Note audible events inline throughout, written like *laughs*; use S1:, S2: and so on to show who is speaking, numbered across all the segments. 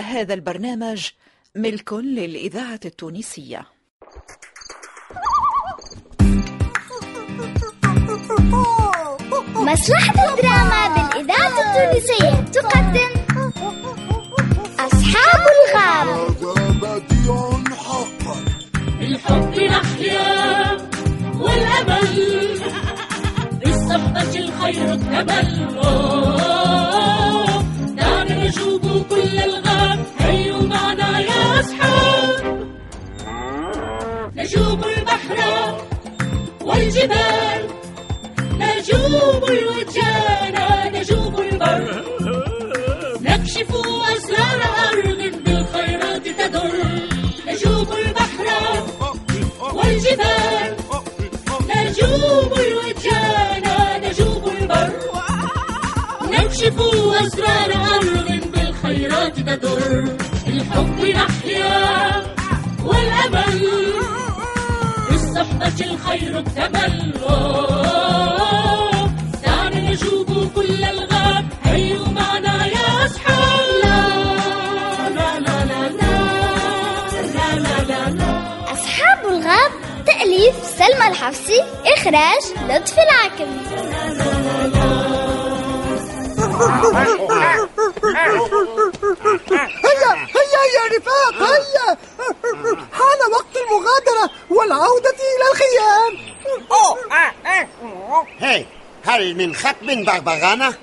S1: هذا البرنامج ملك للإذاعة التونسية.
S2: مسرحة الدراما بالإذاعة التونسية تقدم أصحاب الغاب
S3: هذا بديع حقا
S4: بالحب نحيا والأمل بالصحبة الخير آه، دعنا نجوب كل الغاب هيوا معنا يا أصحاب البحر والجبال البر. نكشف أسرار أرض بالخيرات تدر. نجوب البحر والجبال نجوب الوجان نجوب البر. نكشف أسرار أرض الخيرات تدور الحب نحيا والأمل بالصحبة الخير اكتمل دعنا نجوب كل الغاب هيا معنا يا أصحاب لا لا لا لا لا لا لا لا
S2: أصحاب الغاب تأليف سلمى الحفصي إخراج لطفي العكمي
S5: هيا هيا يا رفاق هيا حان وقت المغادرة والعودة إلى الخيام
S6: آه آه.
S7: هاي هل من خط من بغبغانة؟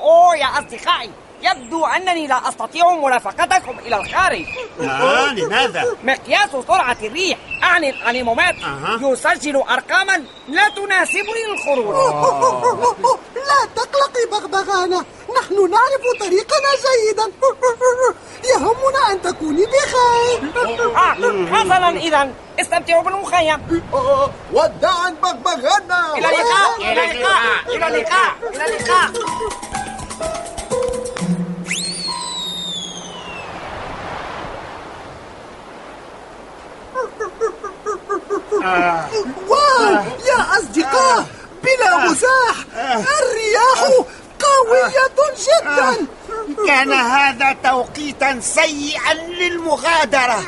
S6: أوه يا أصدقائي يبدو أنني لا أستطيع مرافقتكم إلى الخارج.
S7: آه لماذا؟
S6: مقياس سرعة الريح. أعني الأنيمومات.
S7: أها.
S6: يسجل أرقاما لا تناسبني للخروج *laughs*
S5: لا تقلقي بغبغانة. نحن نعرف طريقنا جيدا. *laughs* يهمنا أن تكوني بخير.
S6: آه حسنا إذا. استمتعوا بالمخيم. *laughs*
S5: وداعا بغبغانة.
S6: إلى اللقاء إلى اللقاء إلى اللقاء إلى اللقاء.
S5: واو يا أصدقاء بلا مزاح الرياح قوية جدا.
S7: كان هذا توقيتا سيئا للمغادرة.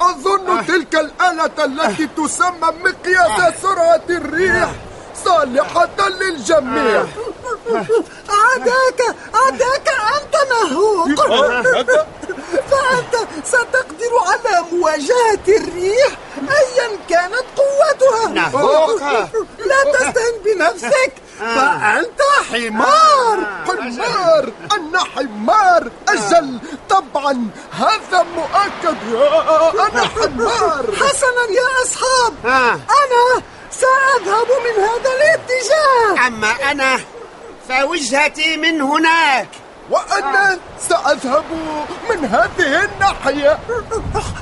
S3: أظن تلك الآلة التي تسمى مقياس سرعة الريح صالحة للجميع.
S5: عداك عداك أنت نهوق فأنت ستقدر على مواجهة الريح أيا كانت قوتها.
S7: نهوق.
S5: لا تستهن بنفسك. فأنت حمار.
S3: حمار أنا حمار أجل. طبعا هذا مؤكد. أنا حمار.
S5: حسنا يا أصحاب.
S7: آه.
S5: أنا سأذهب من هذا الاتجاه.
S7: أما أنا فوجهتي من هناك.
S3: وأنا سأذهب من هذه الناحية.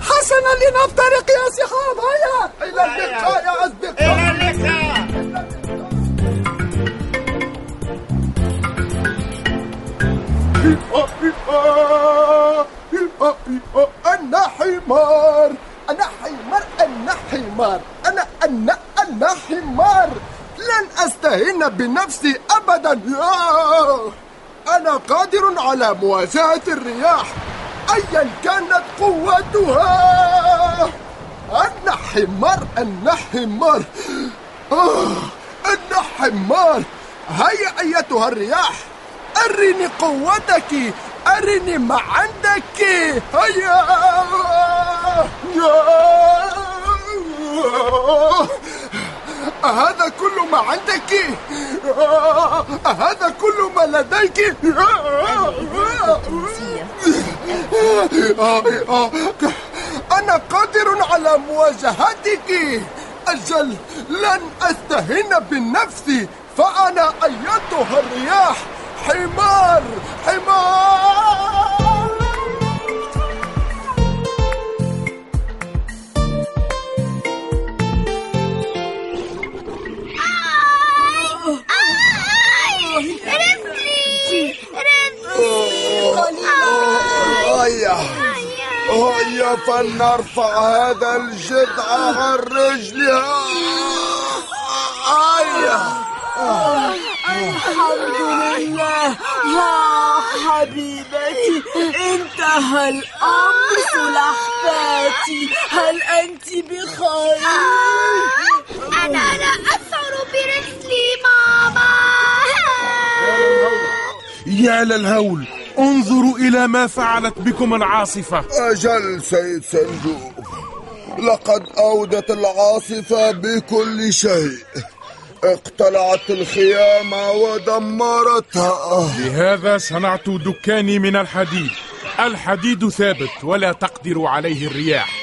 S5: حسنا لنفترق يا صحاب هيا.
S3: إلى اللقاء يا أصدقاء.
S7: إلى اللقاء.
S3: أنا حمار. أنا حمار. أنا حمار. أنا أنا أنا حمار. لن أستهين بنفسي أبدا. أنا قادر على مواجهة الرياح أيا كانت قوتها. أنا حمار أنا حمار. أنا حمار. هيا أيتها الرياح. أرني قوتك أرني ما عندك هيا هذا كل ما عندك؟ هذا كل ما لديك؟ أنا قادر على مواجهتك. أجل لن أستهين بنفسي فأنا أيتها الرياح. حمار حمار. هيا. هيا فلنرفع هذا الجذع عن رجلها. هيا.
S8: الحمد لله. يا حبيبتي انتهى الأمر سلحفاتي هل أنت بخير؟
S2: أنا لا أشعر برحلي ماما.
S9: يا للهول. انظروا إلى ما فعلت بكم العاصفة.
S3: أجل سيد سنجوب لقد أودت العاصفة بكل شيء. اقتلعت الخيام ودمرتها.
S9: لهذا صنعت دكاني من الحديد. الحديد ثابت ولا تقدر عليه الرياح.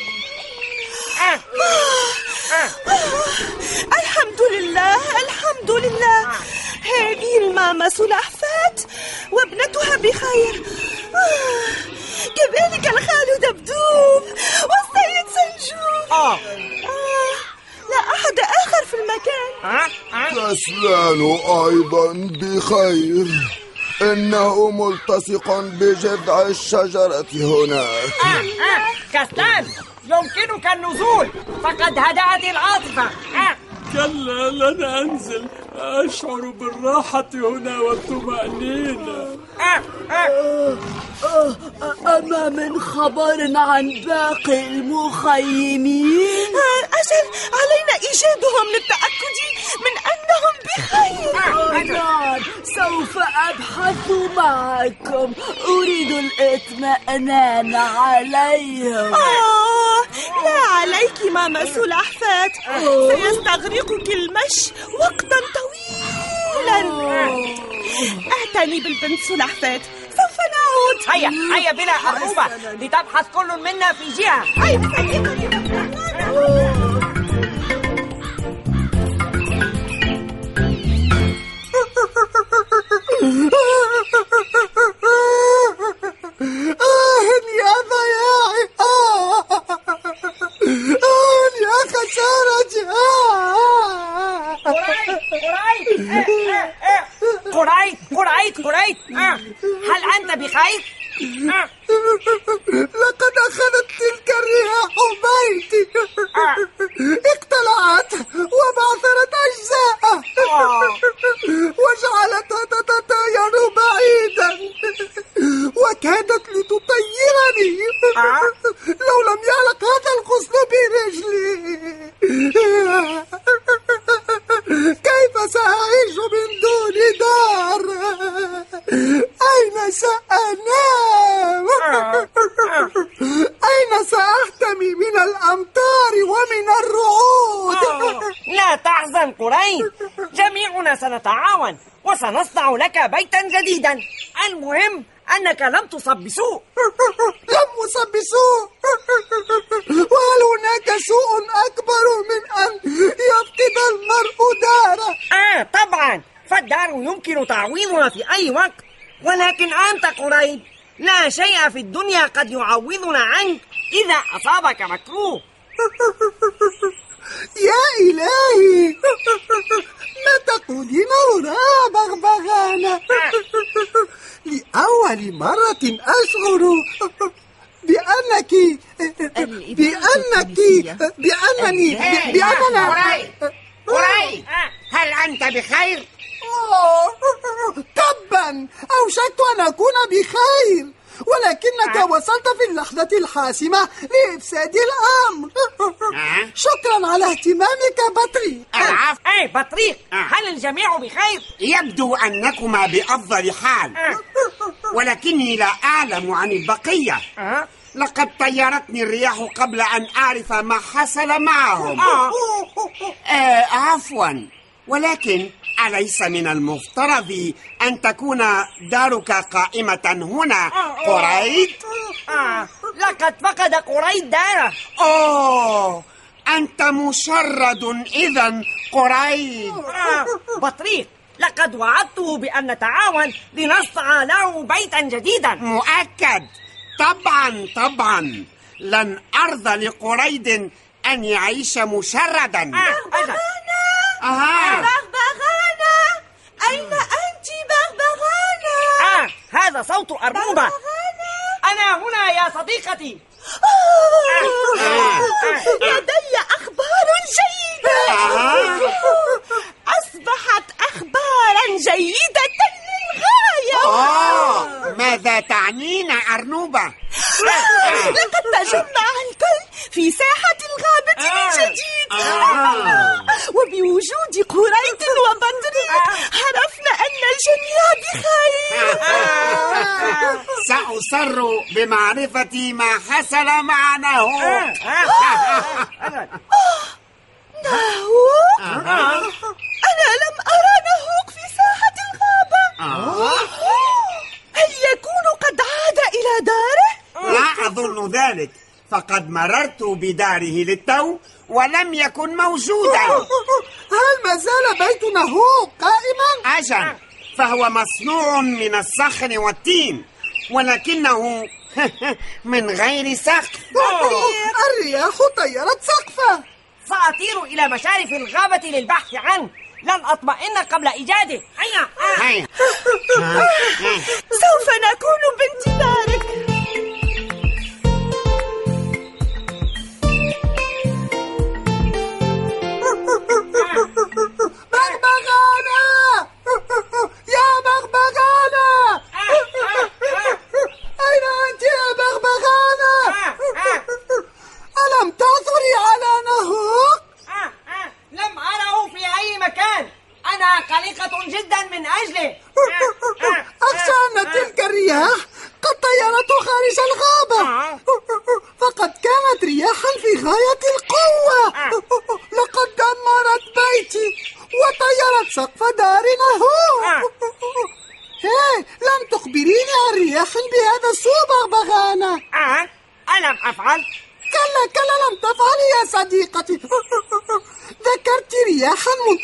S8: الحمد لله الحمد لله. هذه الماما سلحفات وابنتها بخير آه، كذلك الخال دبدوب والسيد سنجوب
S6: آه.
S8: آه، لا أحد آخر في المكان
S6: آه. آه.
S3: كسلان أيضا بخير إنه ملتصق بجذع الشجرة هناك
S6: آه. آه. كسلان يمكنك النزول فقد هدأت العاصفة آه.
S10: كلا لن أنزل أشعر بالراحة هنا والطمأنينة.
S8: أما من خبر عن باقي المخيمين؟ أجل علينا إيجادهم للتأكد من أنهم بخير. نعم سوف أبحث معكم. أريد الإطمئنان عليهم. آه لا عليك ماما سلحفات سيستغرقك المشي وقتا طويلا اعتني بالبنت سلحفات سوف نعود.
S6: هيا هيا بنا أرجوبة لتبحث كل منا في جهة.
S5: آه
S6: قريب قريب آه. هل أنت بخير؟
S5: لقد أخذت تلك الرياح بيتي اقتلعت وبعثرت أجزاءه أين سأحتمي من الأمطار ومن الرعود؟
S6: لا تحزن قريب. جميعنا سنتعاون وسنصنع لك بيتا جديدا. المهم أنك لم تصب بسوء.
S5: لم أصب بسوء. وهل هناك سوء أكبر من أن يفقد المرء داره؟
S6: آه طبعا. فالدار يمكن تعويضها في أي وقت. ولكن أنت قريب. لا شيء في الدنيا قد يعوضنا عنك إذا أصابك مكروه *laughs*
S5: يا إلهي ما تقولين هنا بغبغانة لأول مرة أشعر بأنك بأنك بأنني بأننا
S7: قريب قريب هل أنت بخير؟
S5: تبا أوشكت أن أكون بخير ولكنك وصلت في اللحظة الحاسمة لإفساد الأمر شكرا على اهتمامك بطريق
S7: العفو
S6: أي بطريق هل الجميع بخير؟
S7: يبدو أنكما بأفضل حال. ولكني لا أعلم عن البقية. لقد طيرتني الرياح قبل أن أعرف ما حصل معهم. آه. عفوا. ولكن أليس من المفترض أن تكون دارك قائمة هنا؟ قريب؟
S6: آه. لقد فقد قريب داره.
S7: أوه أنت مشرد إذا قريب
S6: آه. بطريق. لقد وعدته بأن نتعاون لنصنع له بيتا جديدا.
S7: مؤكد. طبعا طبعا. لن أرضى لقريد أن يعيش مشردا.
S6: آه أجل.
S7: أها.
S8: بغبغانة أين أنت بغبغانة
S6: آه هذا صوت أربوبة أنا هنا يا صديقتي.
S8: لدي أخبار جيدة. جيدة للغاية.
S7: آه ماذا تعنين أرنوبة؟ *laughs*
S8: لقد تجمع الكل في ساحة الغابة من جديد
S7: آه.
S8: وبوجود قريد وبدر عرفنا أن الجميع بخير. *laughs*
S7: سأصر بمعرفة ما حصل مع *laughs* نهو أظن ذلك. فقد مررت بداره للتو ولم يكن موجودا.
S5: هل ما زال بيت نهوك قائما؟
S7: أجل. فهو مصنوع من الصخر والتين ولكنه *laughs* من غير سقف.
S5: الرياح طيرت سقفه
S6: سأطير إلى مشارف الغابة للبحث عنه. لن أطمئن قبل إيجاده. هيا.
S7: هيا. *laughs*
S8: سوف نكون بانتظارك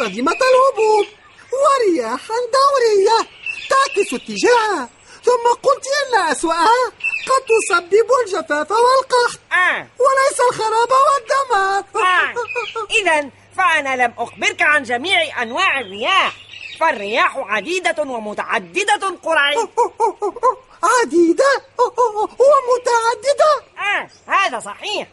S5: منتظمة الهبوط. ورياحا دورية. تعكس اتجاهها ثم قلت إن أسوأها قد تسبب الجفاف والقحط.
S6: آه.
S5: وليس الخراب والدمار
S6: آه. إذا فأنا لم أخبرك عن جميع أنواع الرياح. فالرياح عديدة ومتعددة قرعي.
S5: عديدة ومتعددة.
S6: آه هذا صحيح.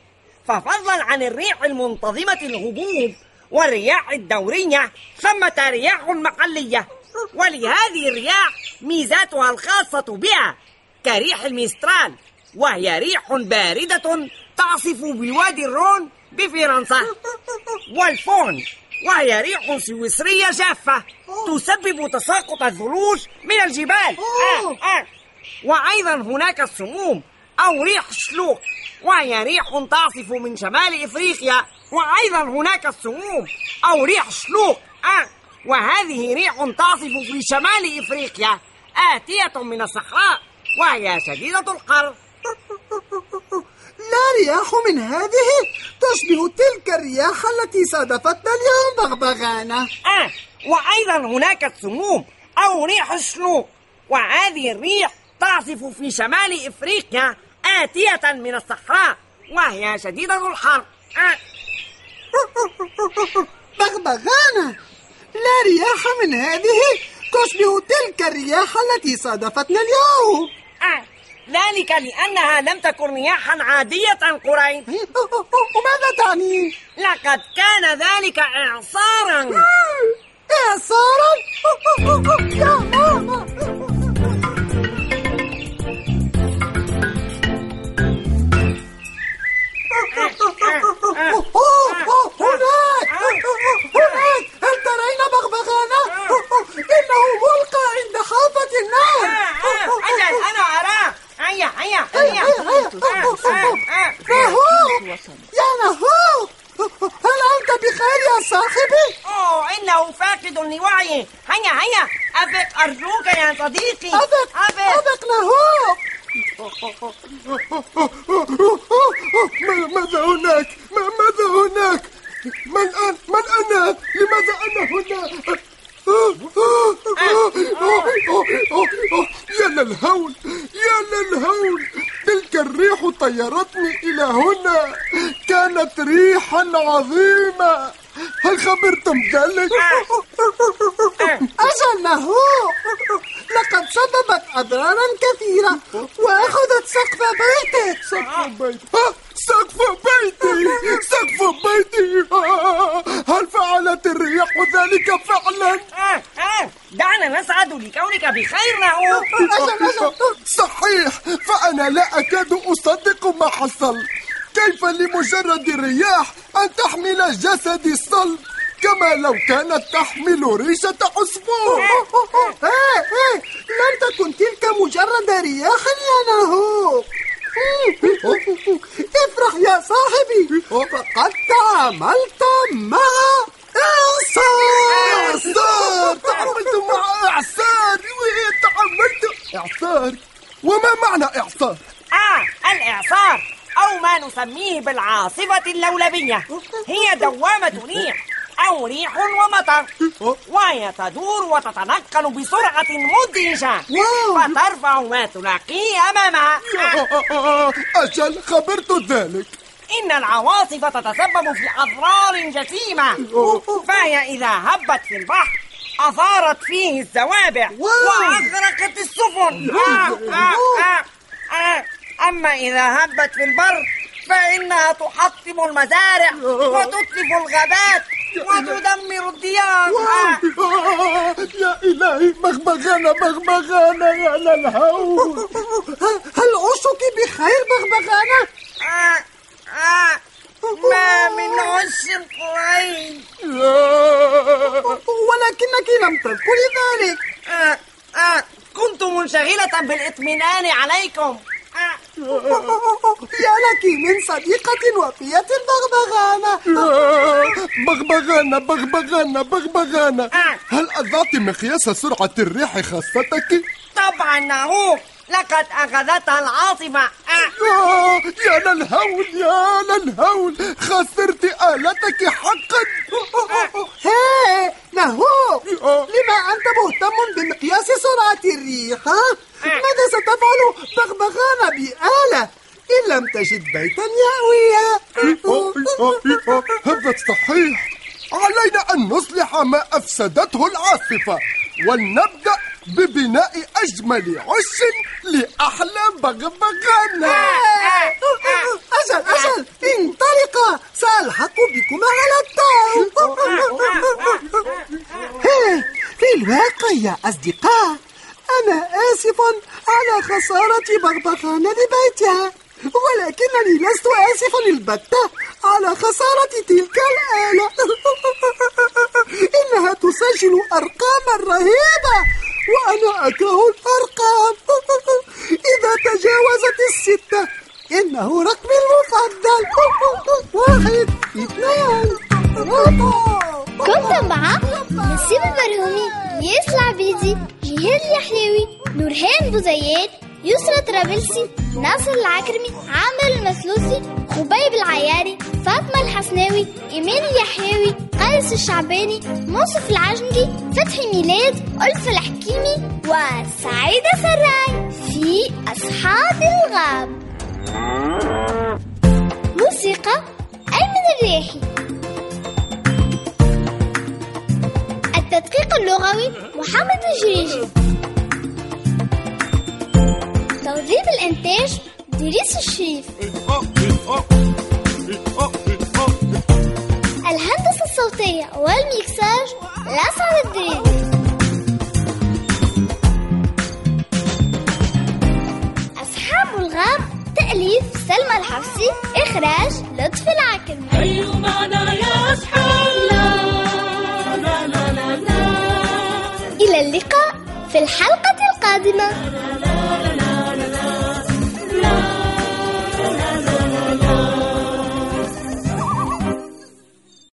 S6: ففضلا عن الريح المنتظمة الهبوب والرياح الدورية ثمة رياح محلية. ولهذه الرياح ميزاتها الخاصة بها كريح الميسترال وهي ريح باردة تعصف بالوادي الرون بفرنسا. والفون وهي ريح سويسرية جافة تسبب تساقط الثلوج من الجبال. آه آه. وأيضا هناك السموم أو ريح شلوك وهي ريح تعصف من شمال إفريقيا وأيضا هناك السموم أو ريح شلوك آه. وهذه ريح تعصف في شمال إفريقيا آتية من الصحراء وهي شديدة الحر *laughs*
S5: لا رياح من هذه تشبه تلك الرياح التي صادفتنا اليوم بغبغانة
S6: آه وأيضا هناك السموم أو ريح الشلوك وهذه الريح تعصف في شمال إفريقيا آتية من الصحراء وهي شديدة الحر آه.
S5: بغبغانة لا رياح من هذه تشبه تلك الرياح التي صادفتنا اليوم
S6: آه. ذلك لأنها لم تكن رياحا عادية قريب
S5: وماذا تعني؟
S6: لقد كان ذلك إعصارا
S5: إعصارا؟
S3: من أنا؟ من أنا؟ لماذا أنا هنا؟ يا للهول يا للهول تلك الريح طيرتني إلى هنا كانت ريحا عظيمة هل خبرتم ذلك؟
S5: أجل نهوك لقد سببت أضرارا كثيرة وأخذت سقف بيتك
S3: سقف بيتي. آه، سقف بيتي. سقف بيتي. آه، هل فعلت الرياح ذلك فعلا؟
S6: آه، آه، دعنا نسعد لكونك بخير
S5: أجل أجل
S3: صحيح. فأنا لا أكاد أصدق ما حصل. كيف لمجرد الرياح أن تحمل جسدي الصلب؟ كما لو كانت تحمل ريشة عصفور
S5: إيه إيه. لم تكن تلك مجرد رياح يا نهو افرح يا صاحبي. فقد تعاملت مع إعصار.
S3: إعصار تعاملت مع إعصار. تعاملت إعصار. وما معنى إعصار؟
S6: آه الإعصار أو ما نسميه بالعاصفة اللولبية. هي دوامة ريح أو ريح ومطر. وهي تدور وتتنقل بسرعة مدهشة. فترفع ما تلاقيه أمامها. *laughs*
S3: أجل خبرت ذلك.
S6: إن العواصف تتسبب في أضرار جسيمة. فهي إذا هبت في البحر أثارت فيه الزوابع. وأغرقت السفن. آه آه آه آه. أما إذا هبت في البر فإنها تحطم المزارع وتتلف الغابات. وتدمر الديار آه.
S3: يا إلهي بغبغانة بغبغانة يا للهول
S5: هل عشك بخير بغبغانة؟
S6: آه. آه. ما من عش كويس
S5: ولكنك لم تذكري ذلك.
S6: كنت منشغلة بالإطمئنان عليكم.
S5: يا لك من صديقة وفية بغبغانة
S3: بغبغانة بغبغانة. بغبغانة هل أضعت مقياس سرعة الريح خاصتك؟
S6: طبعا نعوك لقد أخذتها العاصفة آه.
S3: آه يا للهول يا للهول. خسرت آلتك حقا.
S5: هي نهو. لما أنت مهتم بمقياس سرعة الريح؟ ها؟ ماذا ستفعل بغبغانة بآلة؟ إن لم تجد بيتا يأويها
S3: هذا صحيح علينا أن نصلح ما أفسدته العاصفة. ولنبدأ ببناء أجمل عش لأحلى بغبغانة.
S5: أجل أجل انطلقا سألحق بكما على الطاو. في الواقع يا أصدقاء أنا آسف على خسارة بغبغانة لبيتها ولكنني لست آسفا البتة على خسارة
S2: البرهومي ياس العبيدي جهاد اليحيوي نورهان بوزيات يسرى طرابلسي ناصر العكرمي. عامر المسلوسي. خبيب العياري. فاطمة الحسناوي. إيمان اليحيوي قيس الشعباني. منصف العجنجي فتحي ميلاد. ألف الحكيمي. وسعيدة سراي. في أصحاب الغاب. موسيقى أيمن الريحي. التدقيق اللغوي محمد الجريجي. توظيف الإنتاج دريس الشريف. الهندسة الصوتية والميكساج الأسعد الدريدي أصحاب الغاب تأليف سلمى الحفصي إخراج لطفي العكرمي
S4: هيا معنا يا أصحاب
S2: إلى اللقاء في الحلقة القادمة.